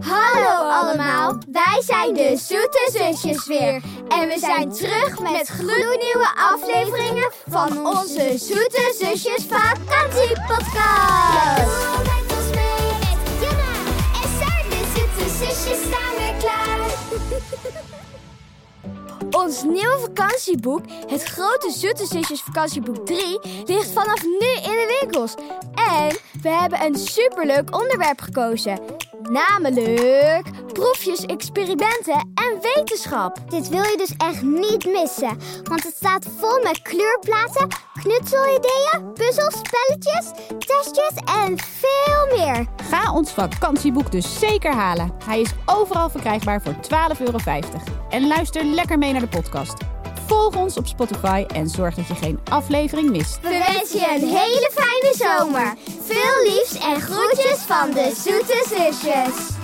Hallo allemaal, wij zijn de Zoete Zusjes weer. En we zijn terug met gloednieuwe afleveringen van onze Zoete Zusjes vakantiepodcast. Met ons mee Jana en Saar, de zoete zusjes staan klaar. Ons nieuwe vakantieboek, het grote Zoete Zusjes vakantieboek 3, ligt vanaf nu in de winkels. En we hebben een superleuk onderwerp gekozen. Namelijk proefjes, experimenten en wetenschap. Dit wil je dus echt niet missen, want het staat vol met kleurplaten, knutselideeën, puzzels, spelletjes, testjes en veel meer. Ga ons vakantieboek dus zeker halen. Hij is overal verkrijgbaar voor 12,50 euro. En luister lekker mee naar de podcast. Volg ons op Spotify en zorg dat je geen aflevering mist. We wensen je een hele fijne zomer. Veel liefs en groetjes van de Zoete Zusjes.